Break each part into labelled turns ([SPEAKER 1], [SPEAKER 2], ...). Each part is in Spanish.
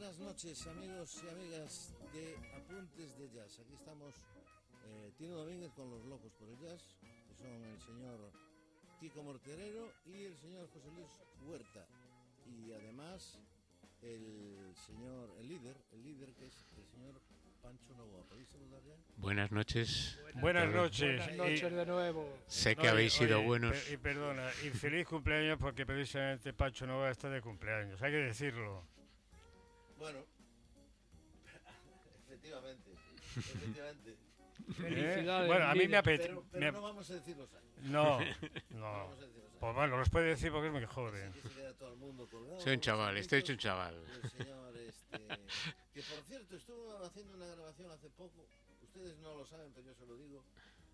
[SPEAKER 1] noches, amigos y amigas de Apuntes de Jazz. Aquí estamos eh, Tino Domínguez con los locos por el jazz, que son el señor Kiko Morterero y el señor José Luis Huerta. Y además el señor, el líder, el líder que es el señor Pancho Novoa. ¿Podéis saludar ya?
[SPEAKER 2] Buenas noches.
[SPEAKER 3] Buenas noches.
[SPEAKER 4] Buenas noches de nuevo.
[SPEAKER 2] Sé que
[SPEAKER 3] Oye,
[SPEAKER 2] habéis sido
[SPEAKER 3] oye,
[SPEAKER 2] buenos.
[SPEAKER 3] per- Y perdona, y feliz cumpleaños porque precisamente Pacho Nova está de cumpleaños, hay que decirlo.
[SPEAKER 1] Bueno, efectivamente, efectivamente.
[SPEAKER 4] Felicidades.
[SPEAKER 3] ¿Eh? Bueno, a mí me apetece.
[SPEAKER 1] Pero, pero no vamos a decir los años.
[SPEAKER 3] No,
[SPEAKER 1] No
[SPEAKER 3] no.
[SPEAKER 1] vamos a decir los años.
[SPEAKER 3] Pues bueno, los puede decir porque es me
[SPEAKER 1] mundo colgado.
[SPEAKER 2] Soy un chaval, estoy hecho un chaval.
[SPEAKER 1] El señor, este, que por cierto estuvo haciendo una grabación hace poco, ustedes no lo saben, pero yo se lo digo,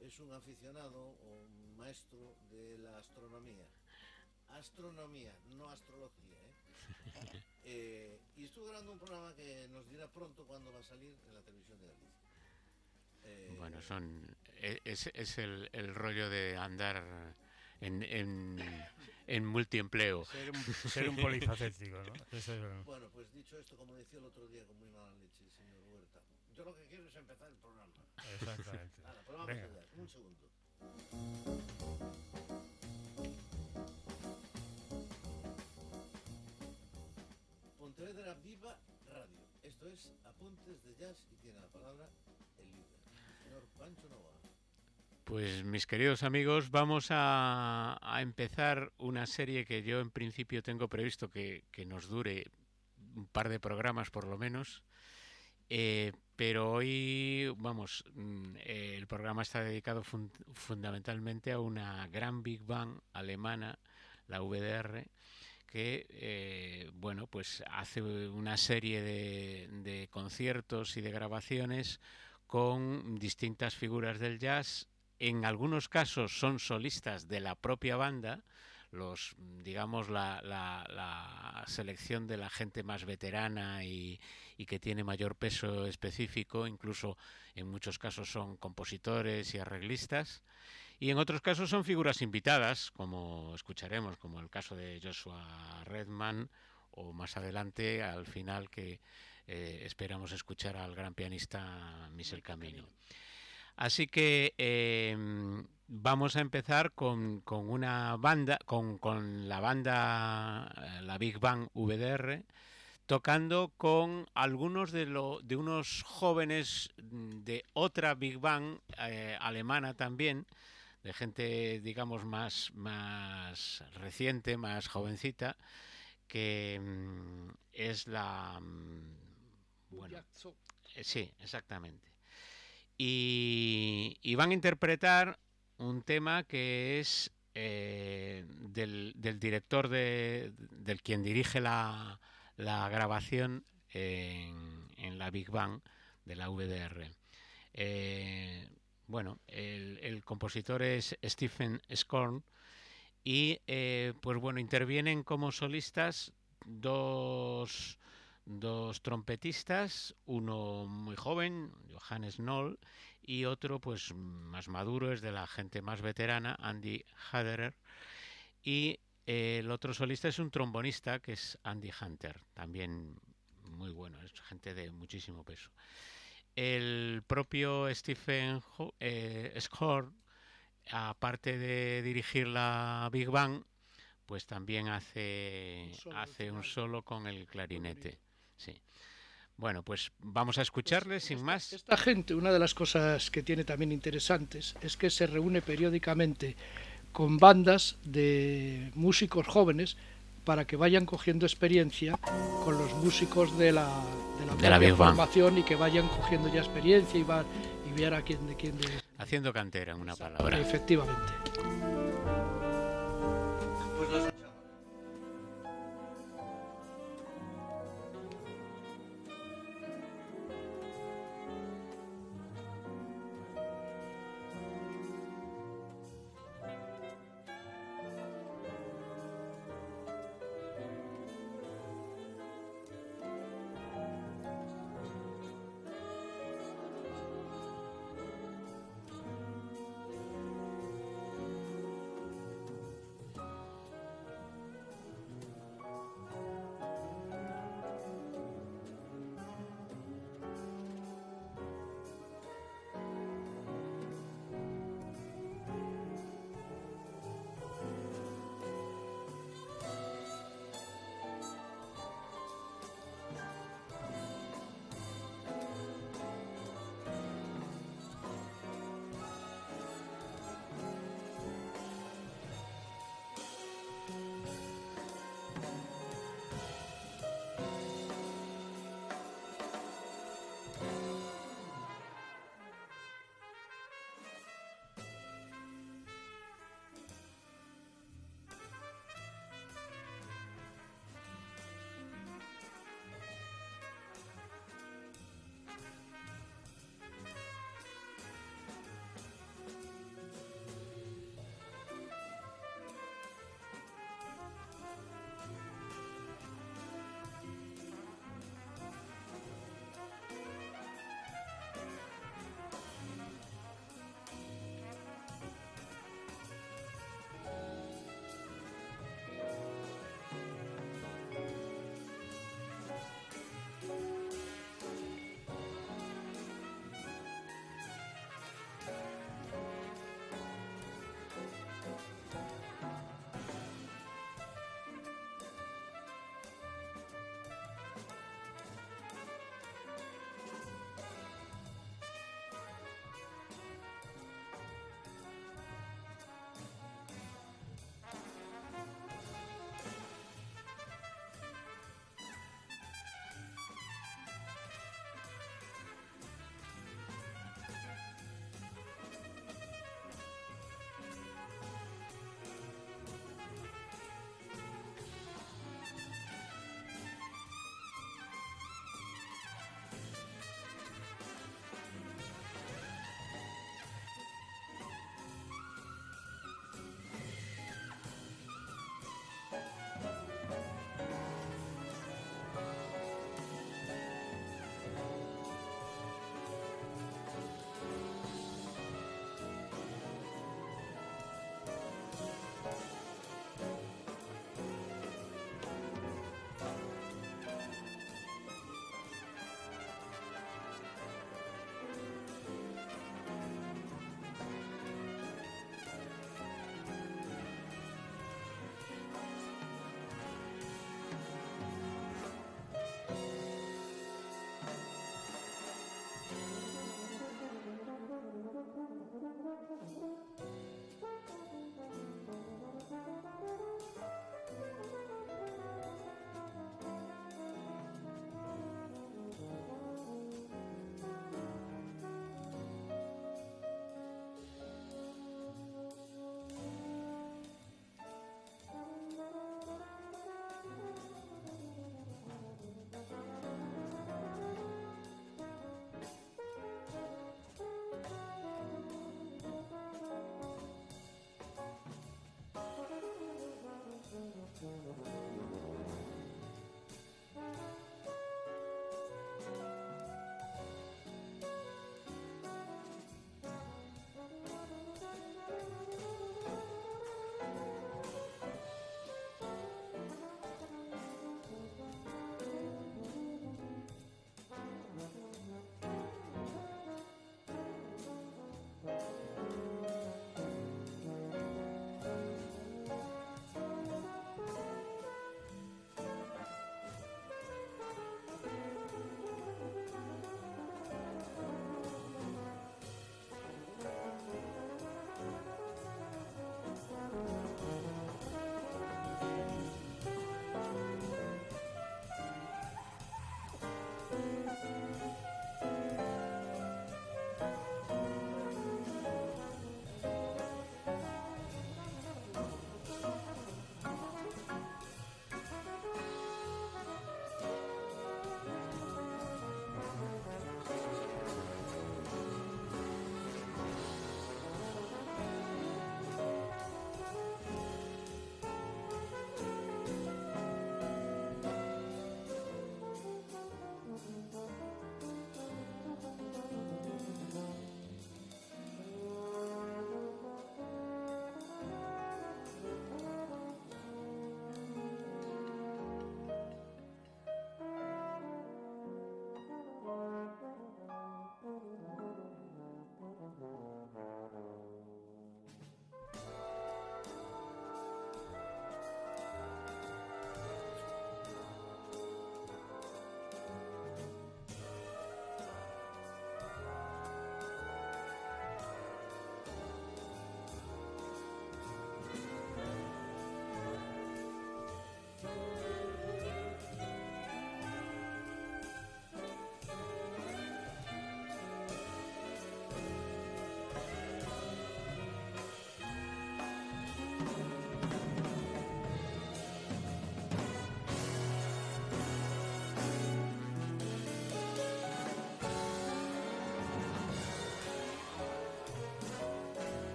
[SPEAKER 1] es un aficionado o un maestro de la astronomía. Astronomía, no astrología, ¿eh? Eh, y estuvo grabando un programa que nos dirá pronto cuándo va a salir en la televisión de Galicia. Eh,
[SPEAKER 2] Bueno, son e- es, es el, el rollo de andar en, en, en multiempleo.
[SPEAKER 3] Ser un, ser un polifacético, ¿no? Eso es-
[SPEAKER 1] Bueno, pues dicho esto, como decía el otro día con muy mala leche el señor Huerta, yo lo que quiero es empezar el programa.
[SPEAKER 3] exactamente.
[SPEAKER 1] Pues vamos
[SPEAKER 3] Venga.
[SPEAKER 1] allá, un segundo. Viva Radio. Esto es Apuntes de Jazz y tiene la palabra el líder, el señor Pancho.
[SPEAKER 2] Pues mis queridos amigos, vamos a, empezar una serie que yo en principio tengo previsto que, que nos dure un par de programas por lo menos. Eh, pero hoy, vamos, mm, eh, el programa está dedicado fun- fundamentalmente a una gran Big Bang alemana, la VDR, que, eh, bueno, pues hace una serie de, conciertos y de grabaciones con distintas figuras del jazz. En algunos casos son solistas de la propia banda, los, digamos, la selección de la gente más veterana y, y que tiene mayor peso específico, incluso en muchos casos son compositores y arreglistas. Y en otros casos son figuras invitadas, como escucharemos, como el caso de Joshua Redman, o más adelante, al final, que eh, esperamos escuchar al gran pianista Michel Camino. Así que eh, vamos a empezar con, con una banda, con, con la banda, eh, la Big Bang VDR, tocando con algunos de, lo, de unos jóvenes de otra Big Bang eh, alemana también, de gente, digamos, más, más reciente, más jovencita, que mm, es la... mm, bueno, eh, Sí, exactamente. Y, y van a interpretar un tema que es eh, del, del director de, del quien dirige la, la grabación en, en la Big Bang de la VDR. Eh, bueno, el, compositor es Stephen Skorn y eh, pues bueno, intervienen como solistas dos, dos trompetistas, uno muy joven, Johannes Noll, y otro pues más maduro, es de la gente más veterana, Andy Haderer, y eh, el otro solista es un trombonista que es Andy Hunter, también muy bueno, es gente de muchísimo peso. El propio Stephen eh, Skorn, aparte de dirigir la Big Bang, pues también hace,
[SPEAKER 4] Un solo
[SPEAKER 2] hace un solo con el clarinete. Sí. Bueno, pues vamos a escucharle sin
[SPEAKER 4] Esta-
[SPEAKER 2] más.
[SPEAKER 4] Esta gente, una de las cosas que tiene también interesantes es que se reúne periódicamente con bandas de músicos jóvenes para que vayan cogiendo experiencia con los músicos de la, de la,
[SPEAKER 2] De la
[SPEAKER 4] formación y que vayan cogiendo ya experiencia y, va, y ver a quién de quién de,
[SPEAKER 2] Haciendo cantera, en una palabra.
[SPEAKER 4] efectivamente.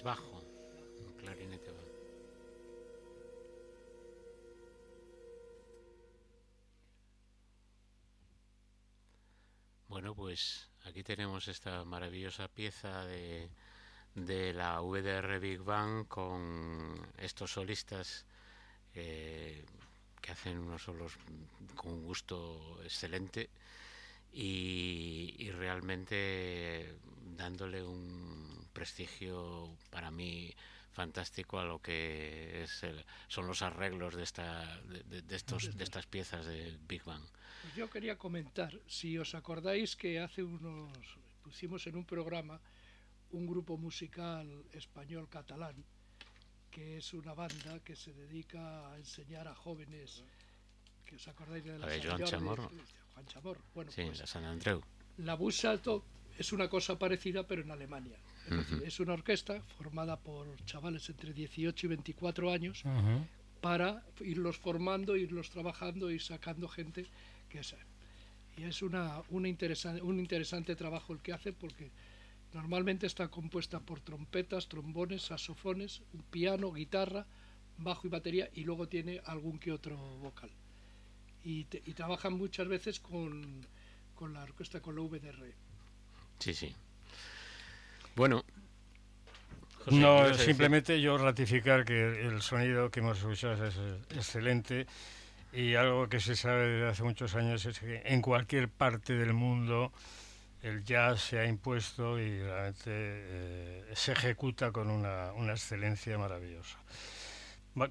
[SPEAKER 2] Bajo, un clarinete bajo. Bueno, pues aquí tenemos esta maravillosa pieza de, de la VDR Big Bang con estos solistas eh, que hacen unos solos con un gusto excelente y, realmente dándole un prestigio para mí fantástico a lo que es son los arreglos de, esta, de, estos, de estas piezas de Big Bang.
[SPEAKER 4] Pues yo quería comentar, si os acordáis que hace unos pusimos en un programa un grupo musical español catalán que es una banda que se dedica a enseñar a jóvenes que os acordáis de la,
[SPEAKER 2] de Joan Chamorro.
[SPEAKER 4] Juan Chamorro. Bueno,
[SPEAKER 2] sí,
[SPEAKER 4] pues,
[SPEAKER 2] la San Andreu.
[SPEAKER 4] La Busalto es una cosa parecida pero en Alemania. Es, decir, es una orquesta formada por chavales entre 18 y 24 años para irlos formando, irlos trabajando y sacando gente que es y es una, una interesante, un interesante trabajo el que hace porque normalmente está compuesta por trompetas, trombones, saxofones, un piano, guitarra, bajo y batería y luego tiene algún que otro vocal. Y, y trabajan muchas veces con, con la orquesta, con la VDR.
[SPEAKER 2] Sí, sí. Bueno.
[SPEAKER 3] no, simplemente yo ratificar que el sonido que hemos escuchado es excelente y algo que se sabe desde hace muchos años es que en cualquier parte del mundo el jazz se ha impuesto y realmente eh, se ejecuta con una, una excelencia maravillosa.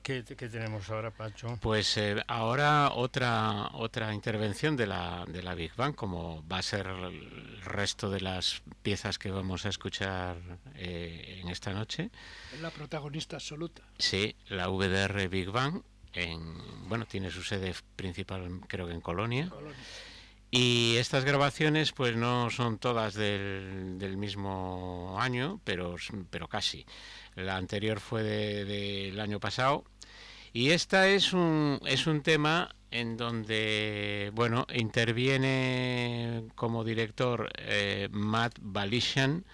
[SPEAKER 3] ¿Qué, ¿Qué, tenemos ahora, Pacho?
[SPEAKER 2] Pues eh, ahora otra otra intervención de la, de la Big Bang, como va a ser el resto de las piezas que vamos a escuchar eh, en esta noche.
[SPEAKER 4] Es la protagonista absoluta.
[SPEAKER 2] Sí, la VDR Big Bang, en, bueno, tiene su sede principal creo que en Colonia. Y estas grabaciones pues no son todas del, del mismo año, pero, pero casi. La anterior fue del de, año pasado. Y esta es un, es un tema en donde, bueno, interviene como director eh, Matt Balishan,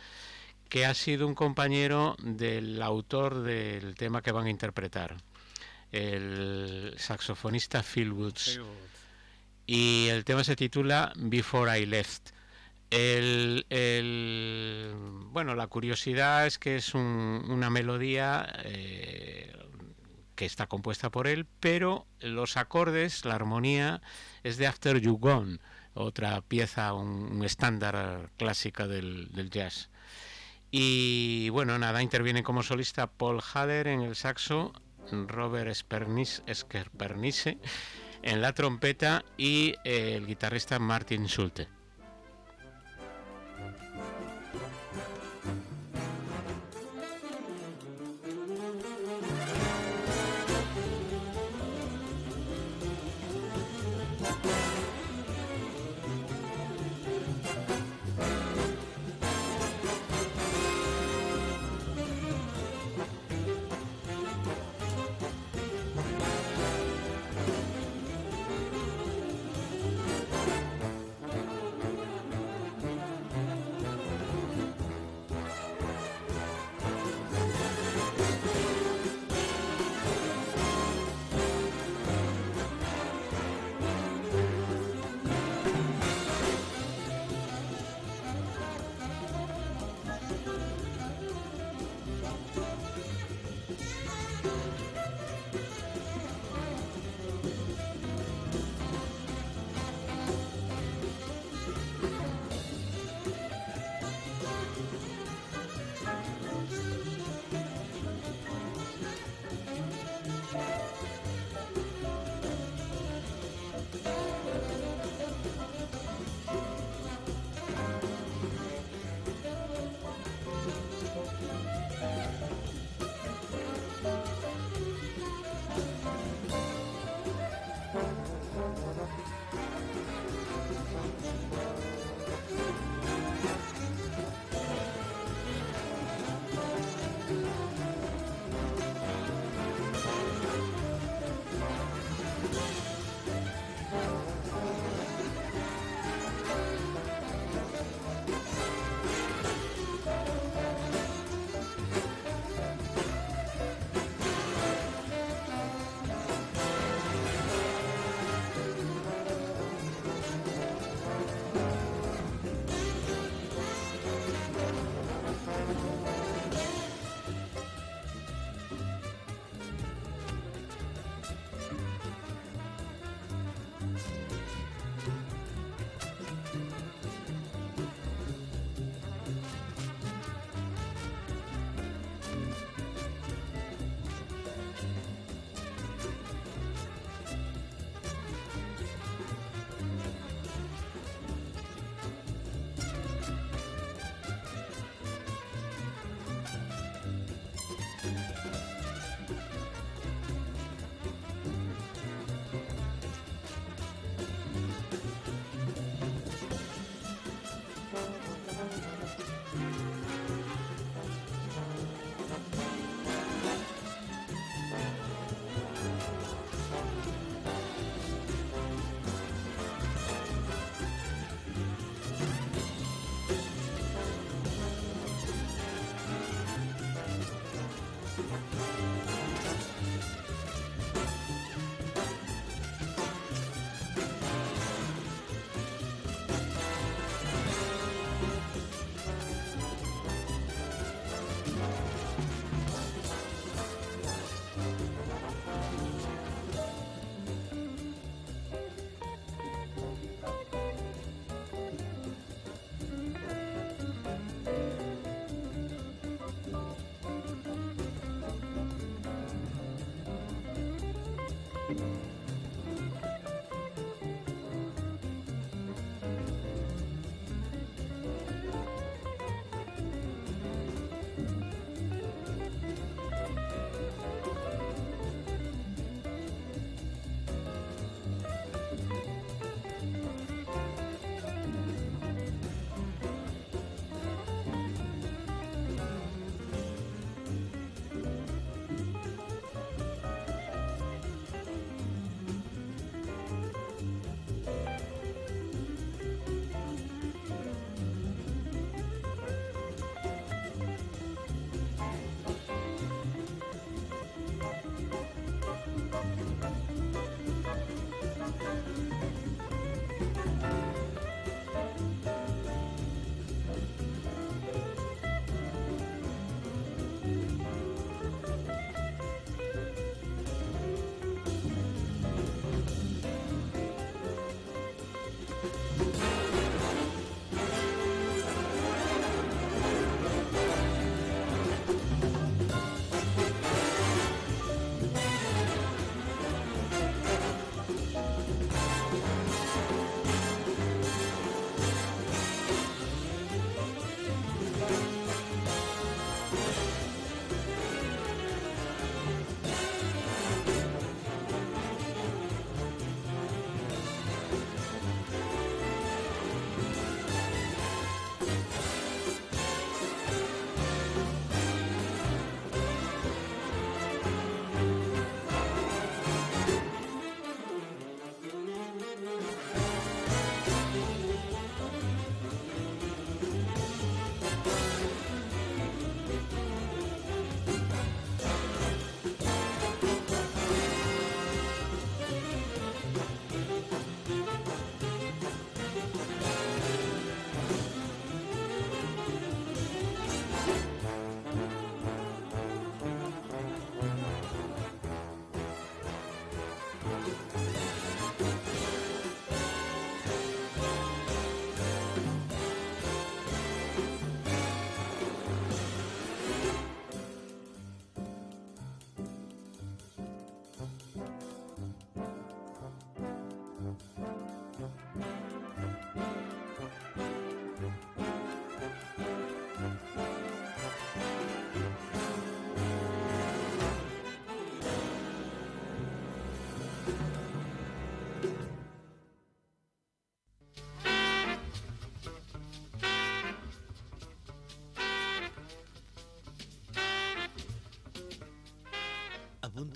[SPEAKER 2] que ha sido un compañero del autor del tema que van a interpretar el saxofonista Phil Woods. Y el tema se titula Before I Left. El, bueno, la curiosidad es que es una melodía eh, que está compuesta por él, pero los acordes, la armonía, es de After You Gone, otra pieza, un, estándar clásica del, del, jazz. Y bueno, nada, interviene como solista Paul Hader en el saxo, Robert Spernice en la trompeta y el guitarrista Martin Schulte.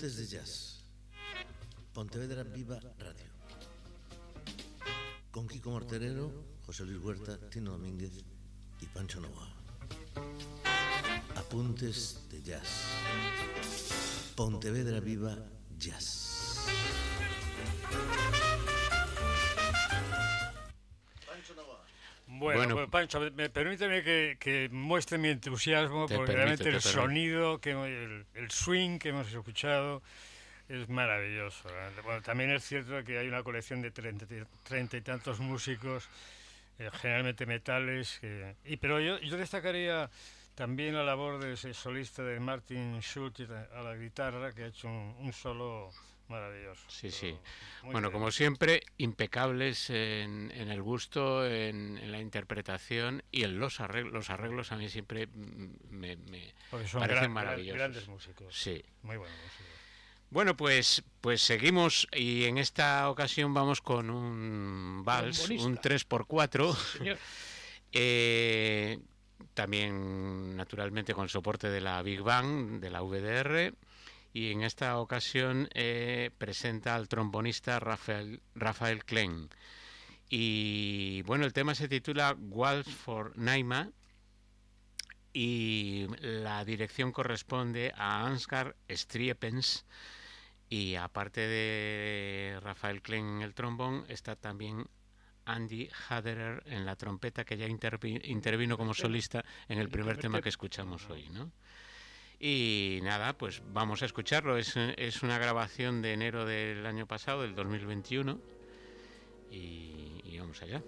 [SPEAKER 1] Apuntes de Jazz. Pontevedra Viva Radio. Con Kiko Morterero, José Luis Huerta, Tino Domínguez y Pancho Nova. Apuntes de Jazz. Pontevedra Viva Jazz.
[SPEAKER 3] Bueno, pues, Pancho, me, permíteme que, muestre mi entusiasmo porque realmente el sonido, que el, swing que hemos escuchado es maravilloso. Bueno, también es cierto que hay una colección de treinta, y tantos músicos, eh, generalmente metales, y, pero yo, yo destacaría también la labor de ese solista de Martin Schultz a la guitarra, que ha hecho un solo Maravilloso.
[SPEAKER 2] Sí, sí. Bueno, como siempre, impecables en, el gusto, en, la interpretación y en los arreglos. Los arreglos a mí siempre me, parecen maravillosos.
[SPEAKER 3] Grandes músicos.
[SPEAKER 2] Sí.
[SPEAKER 3] Muy buenos músicos.
[SPEAKER 2] Bueno, pues, pues seguimos y en esta ocasión vamos con un vals, un 3x4. eh, también, naturalmente, con soporte de la Big Bang, de la VDR y en esta ocasión eh, presenta al trombonista Rafael, Rafael Klein. Y bueno, el tema se titula Waltz for Naima y la dirección corresponde a Ansgar Striepens y aparte de Rafael Klein en el trombón está también Andy Haderer en la trompeta que ya intervino como solista en el primer tema que escuchamos hoy, ¿no? Y nada, pues vamos a escucharlo. Es, una grabación de enero del año pasado, del 2021. Y, y vamos allá.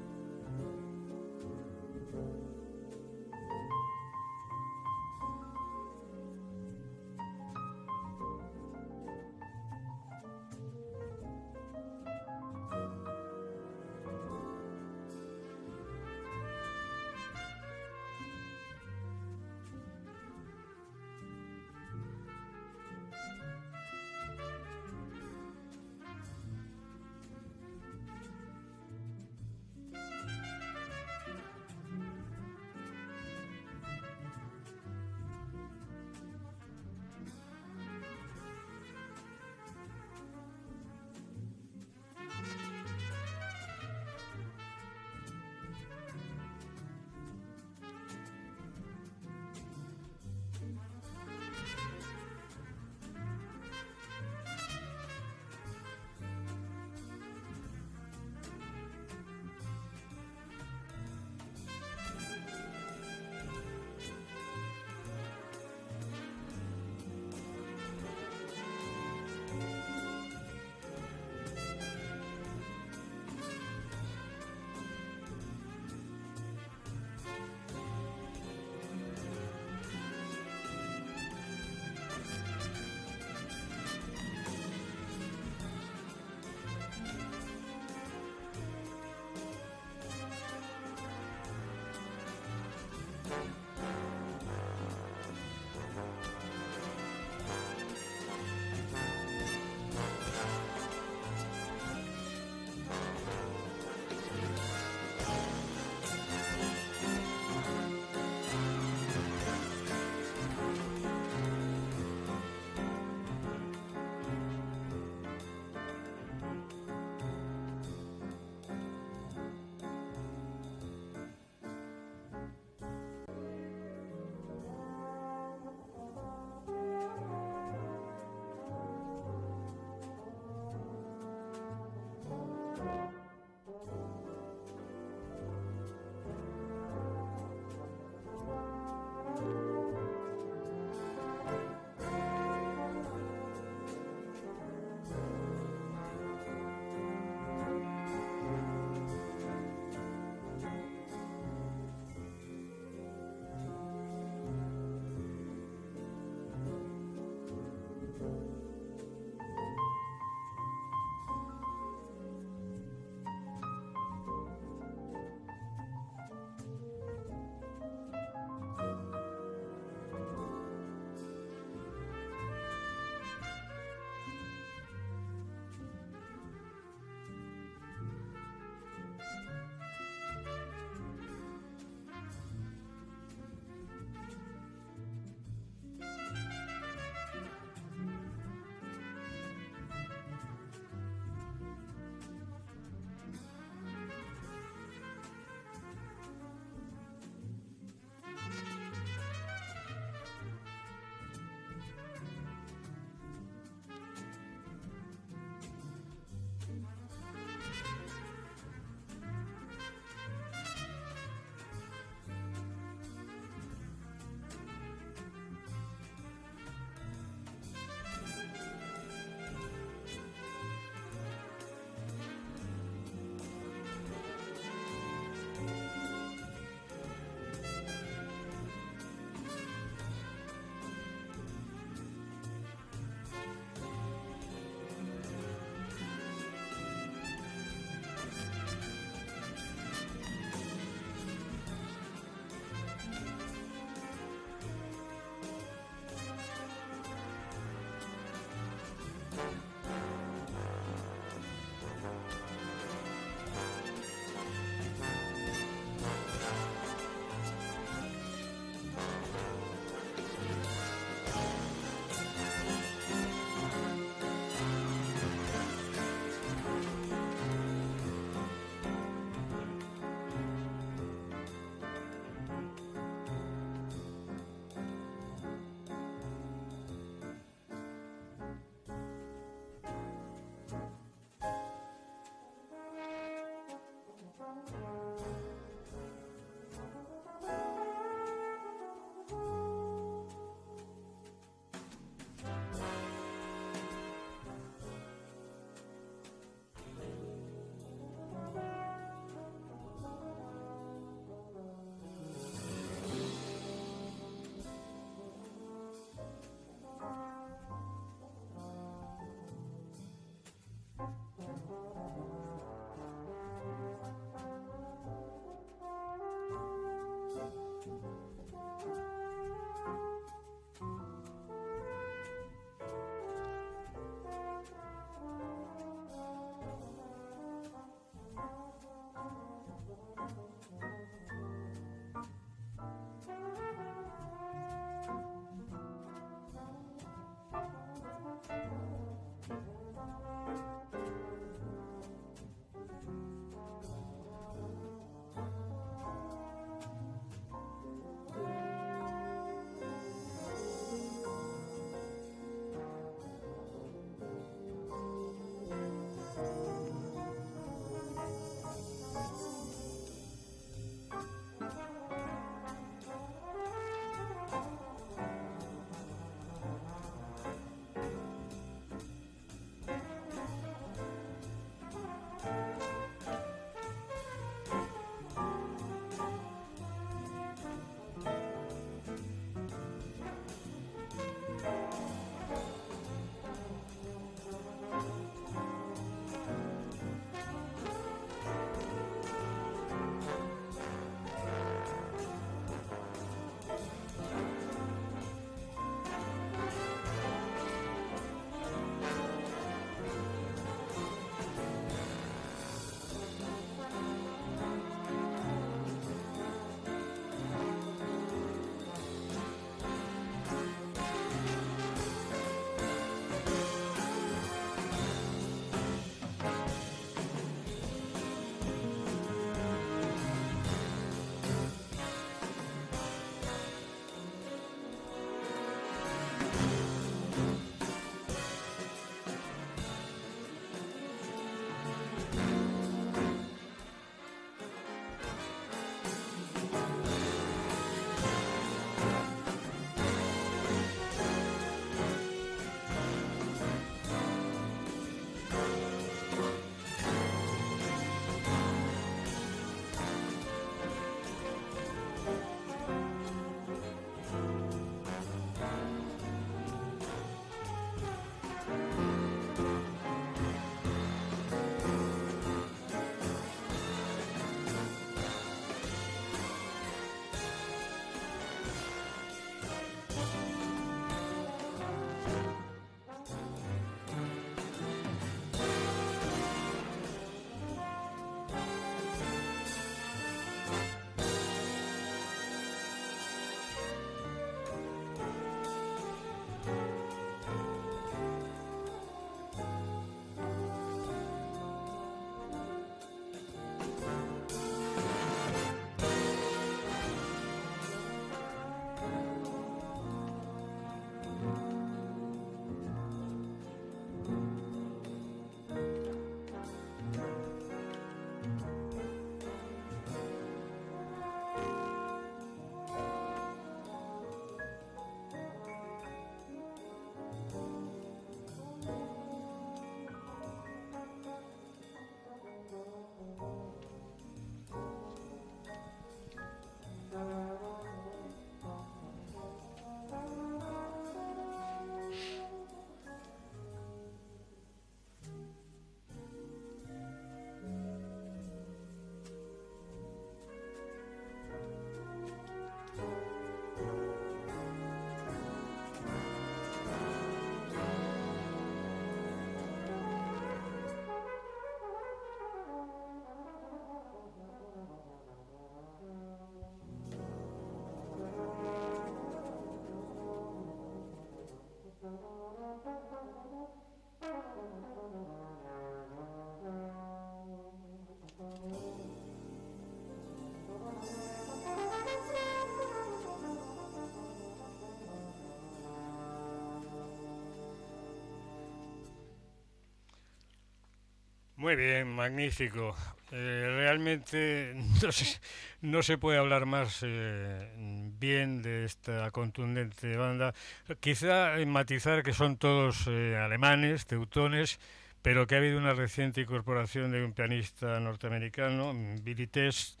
[SPEAKER 3] Muy bien, magnífico. Eh, realmente no se, puede hablar más eh, bien de esta contundente banda. Quizá matizar que son todos eh, alemanes, teutones, pero que ha habido una reciente incorporación de un pianista norteamericano, Billy Test,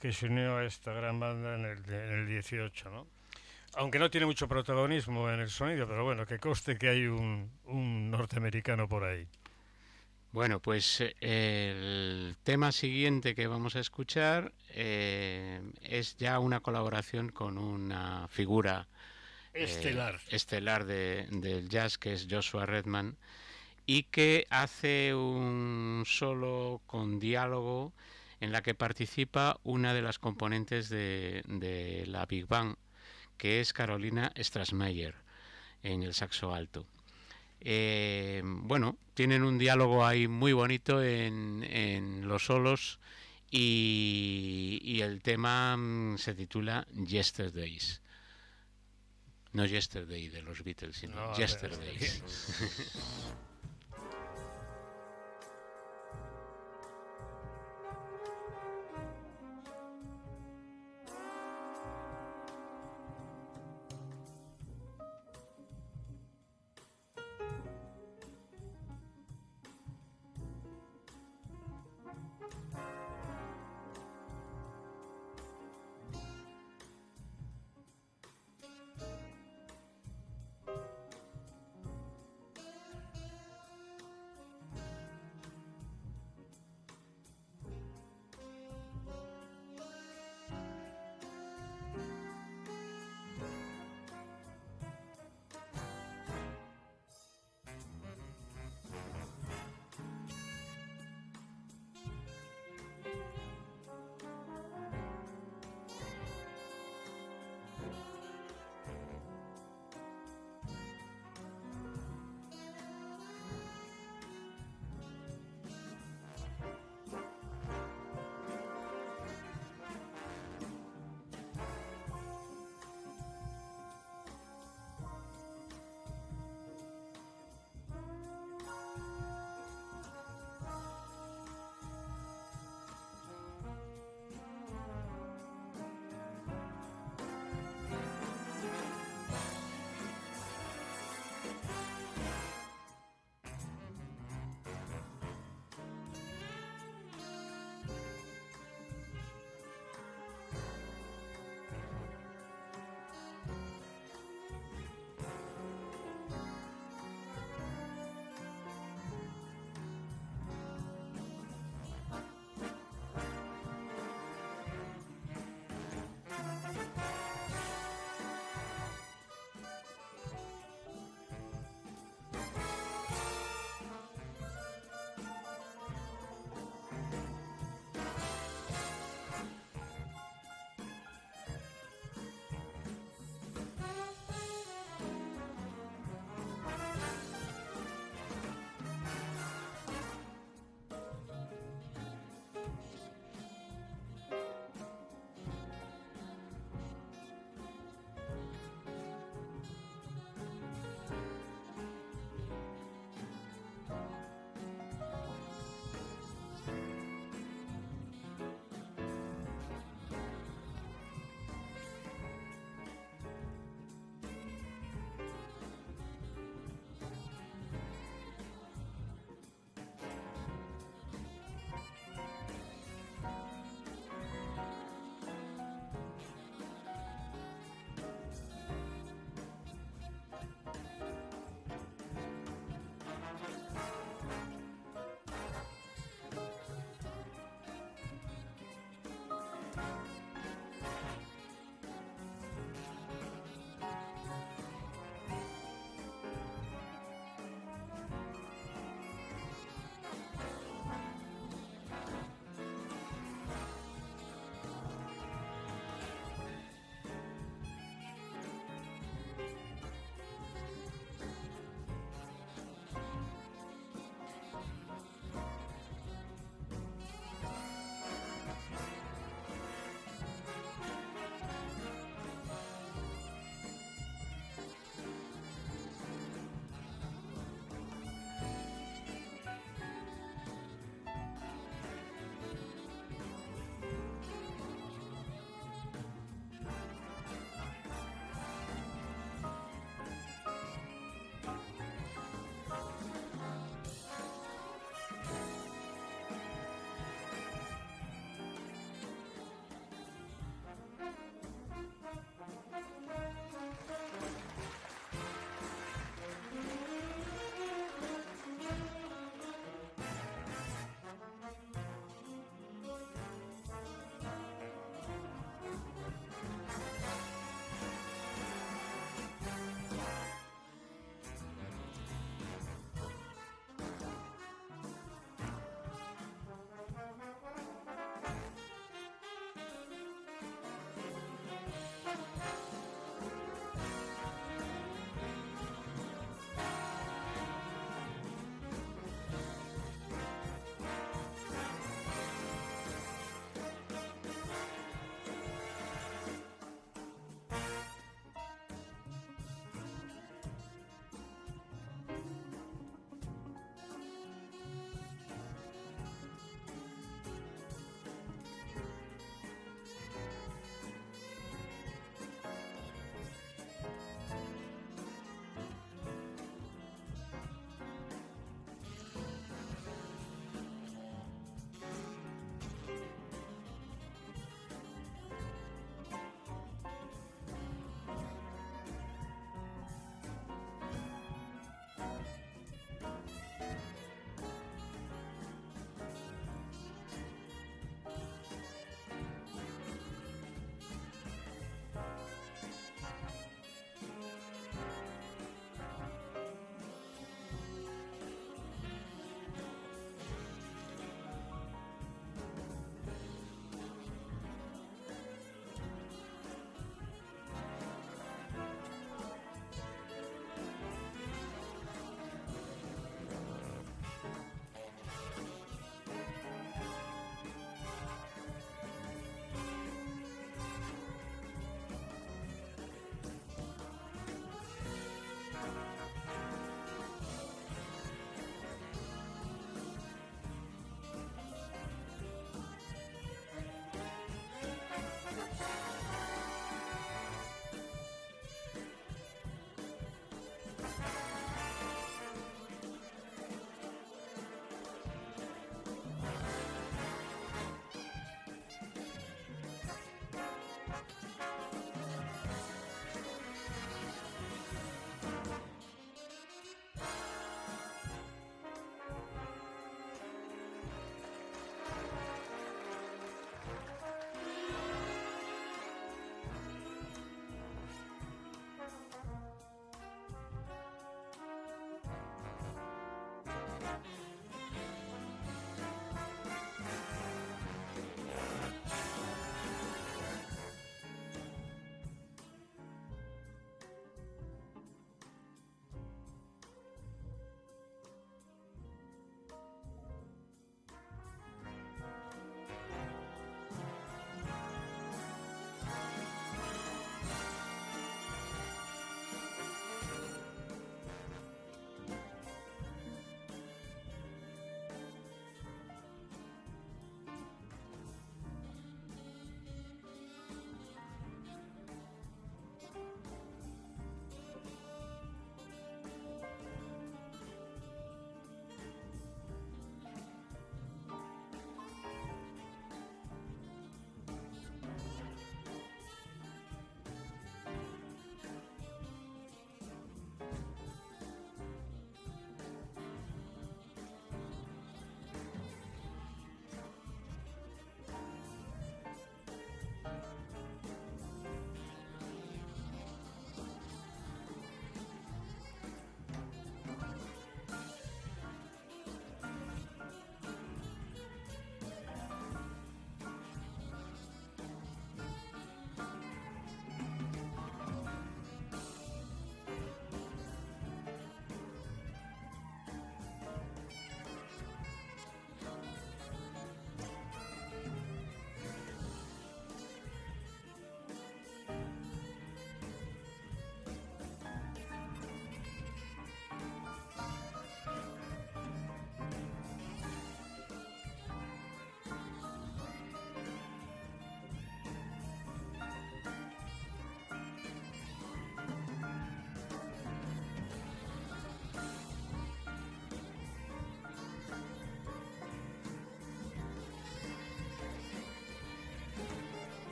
[SPEAKER 3] que se unió a esta gran banda en el, en el 18, ¿no? Aunque no tiene mucho protagonismo en el sonido, pero bueno, que coste que hay un norteamericano por ahí.
[SPEAKER 2] Bueno, pues eh, el tema siguiente que vamos a escuchar eh, es ya una colaboración con una figura
[SPEAKER 3] eh, estelar,
[SPEAKER 2] estelar del jazz que es Joshua Redman y que hace un solo con diálogo en la que participa una de las componentes de, de la Big Bang, que es Carolina Strasmayer en el saxo alto. Eh, bueno, tienen un diálogo ahí muy bonito en, en los solos y, y, el tema mm, se titula Yesterdays. No Yesterday de los Beatles, sino no, Yesterdays.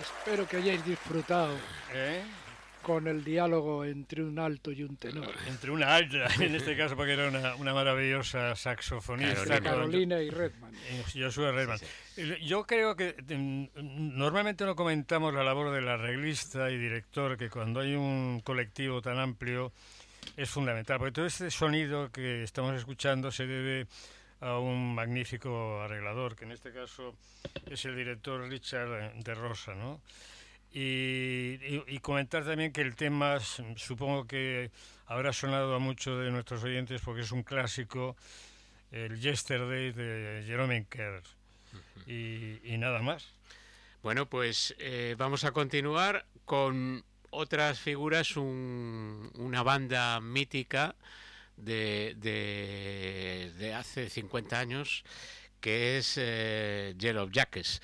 [SPEAKER 4] Espero que hayáis disfrutado.
[SPEAKER 3] ¿Eh?
[SPEAKER 4] con el diálogo entre un alto y un tenor.
[SPEAKER 3] Entre una alta, en este caso, porque era una, una maravillosa saxofonista.
[SPEAKER 4] Carolina, y Redman.
[SPEAKER 3] Joshua Redman. Yo creo que mm, normalmente no comentamos la labor del arreglista y director, que cuando hay un colectivo tan amplio es fundamental, porque todo este sonido que estamos escuchando se debe a un magnífico arreglador, que en este caso es el director Richard de Rosa, ¿no? Y, comentar también que el tema supongo que habrá sonado a muchos de nuestros oyentes porque es un clásico, el Yesterday de Jerome Kerr. y, nada más.
[SPEAKER 2] Bueno, pues eh, vamos a continuar con otras figuras, una banda mítica de, de, hace 50 años que es eh, Yellow Jackets.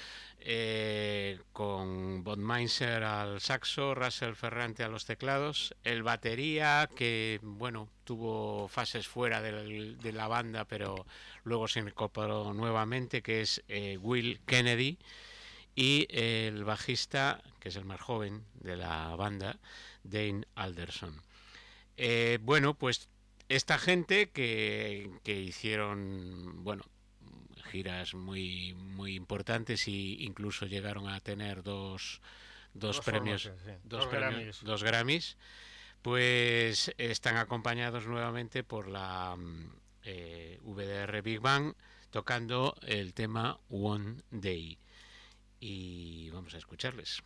[SPEAKER 2] Eh, con Von Meinzer al saxo, Russell Ferrante a los teclados, el batería que, bueno, tuvo fases fuera de la banda, pero luego se incorporó nuevamente, que es eh, Will Kennedy, y el bajista, que es el más joven de la banda, Dane Alderson. Eh, bueno, pues esta gente que, que hicieron, bueno, giras muy muy importantes y incluso llegaron a tener dos, dos, premios, dos, Grammys. dos Grammys, pues están acompañados nuevamente por la eh, VDR Big Bang tocando el tema One Day. Y vamos a escucharles.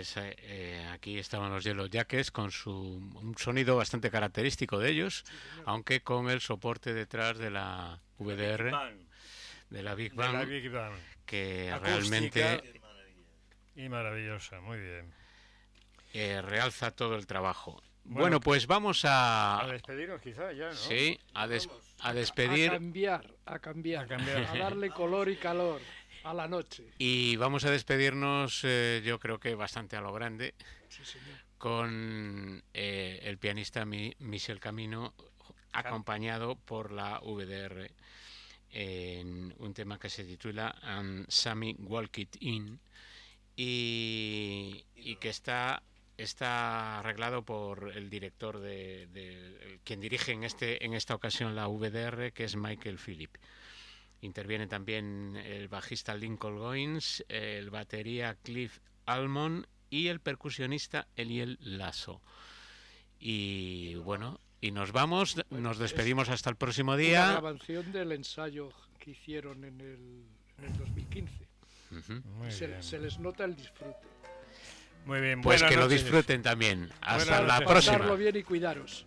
[SPEAKER 2] Pues eh, eh, aquí estaban los Yellow Jackets con su un sonido bastante característico de ellos, aunque con el soporte detrás de la VDR, de la Big Bang, que realmente
[SPEAKER 3] y maravillosa, muy bien.
[SPEAKER 2] Eh, realza todo el trabajo. Bueno, pues vamos a...
[SPEAKER 3] A despedirnos quizá ya, ¿no?
[SPEAKER 2] Sí, a, a despedir...
[SPEAKER 4] A cambiar, a cambiar, a cambiar, a darle color y calor a la noche.
[SPEAKER 2] Y vamos a despedirnos, eh, yo creo que bastante a lo grande, con eh, el pianista Michel Camino, acompañado por la VDR, en un tema que se titula um, Sammy Walk It In y, que está está arreglado por el director de, quien dirige en este en esta ocasión la VDR que es Michael Phillip Interviene también el bajista Lincoln Goins, el batería Cliff Almond y el percusionista Eliel Lasso. Y bueno, y nos vamos, nos despedimos hasta el próximo día.
[SPEAKER 4] La grabación del ensayo que hicieron en el, 2015. se, les nota el disfrute.
[SPEAKER 3] Muy bien,
[SPEAKER 2] pues que lo disfruten también. Hasta la próxima.
[SPEAKER 4] bien y cuidaros.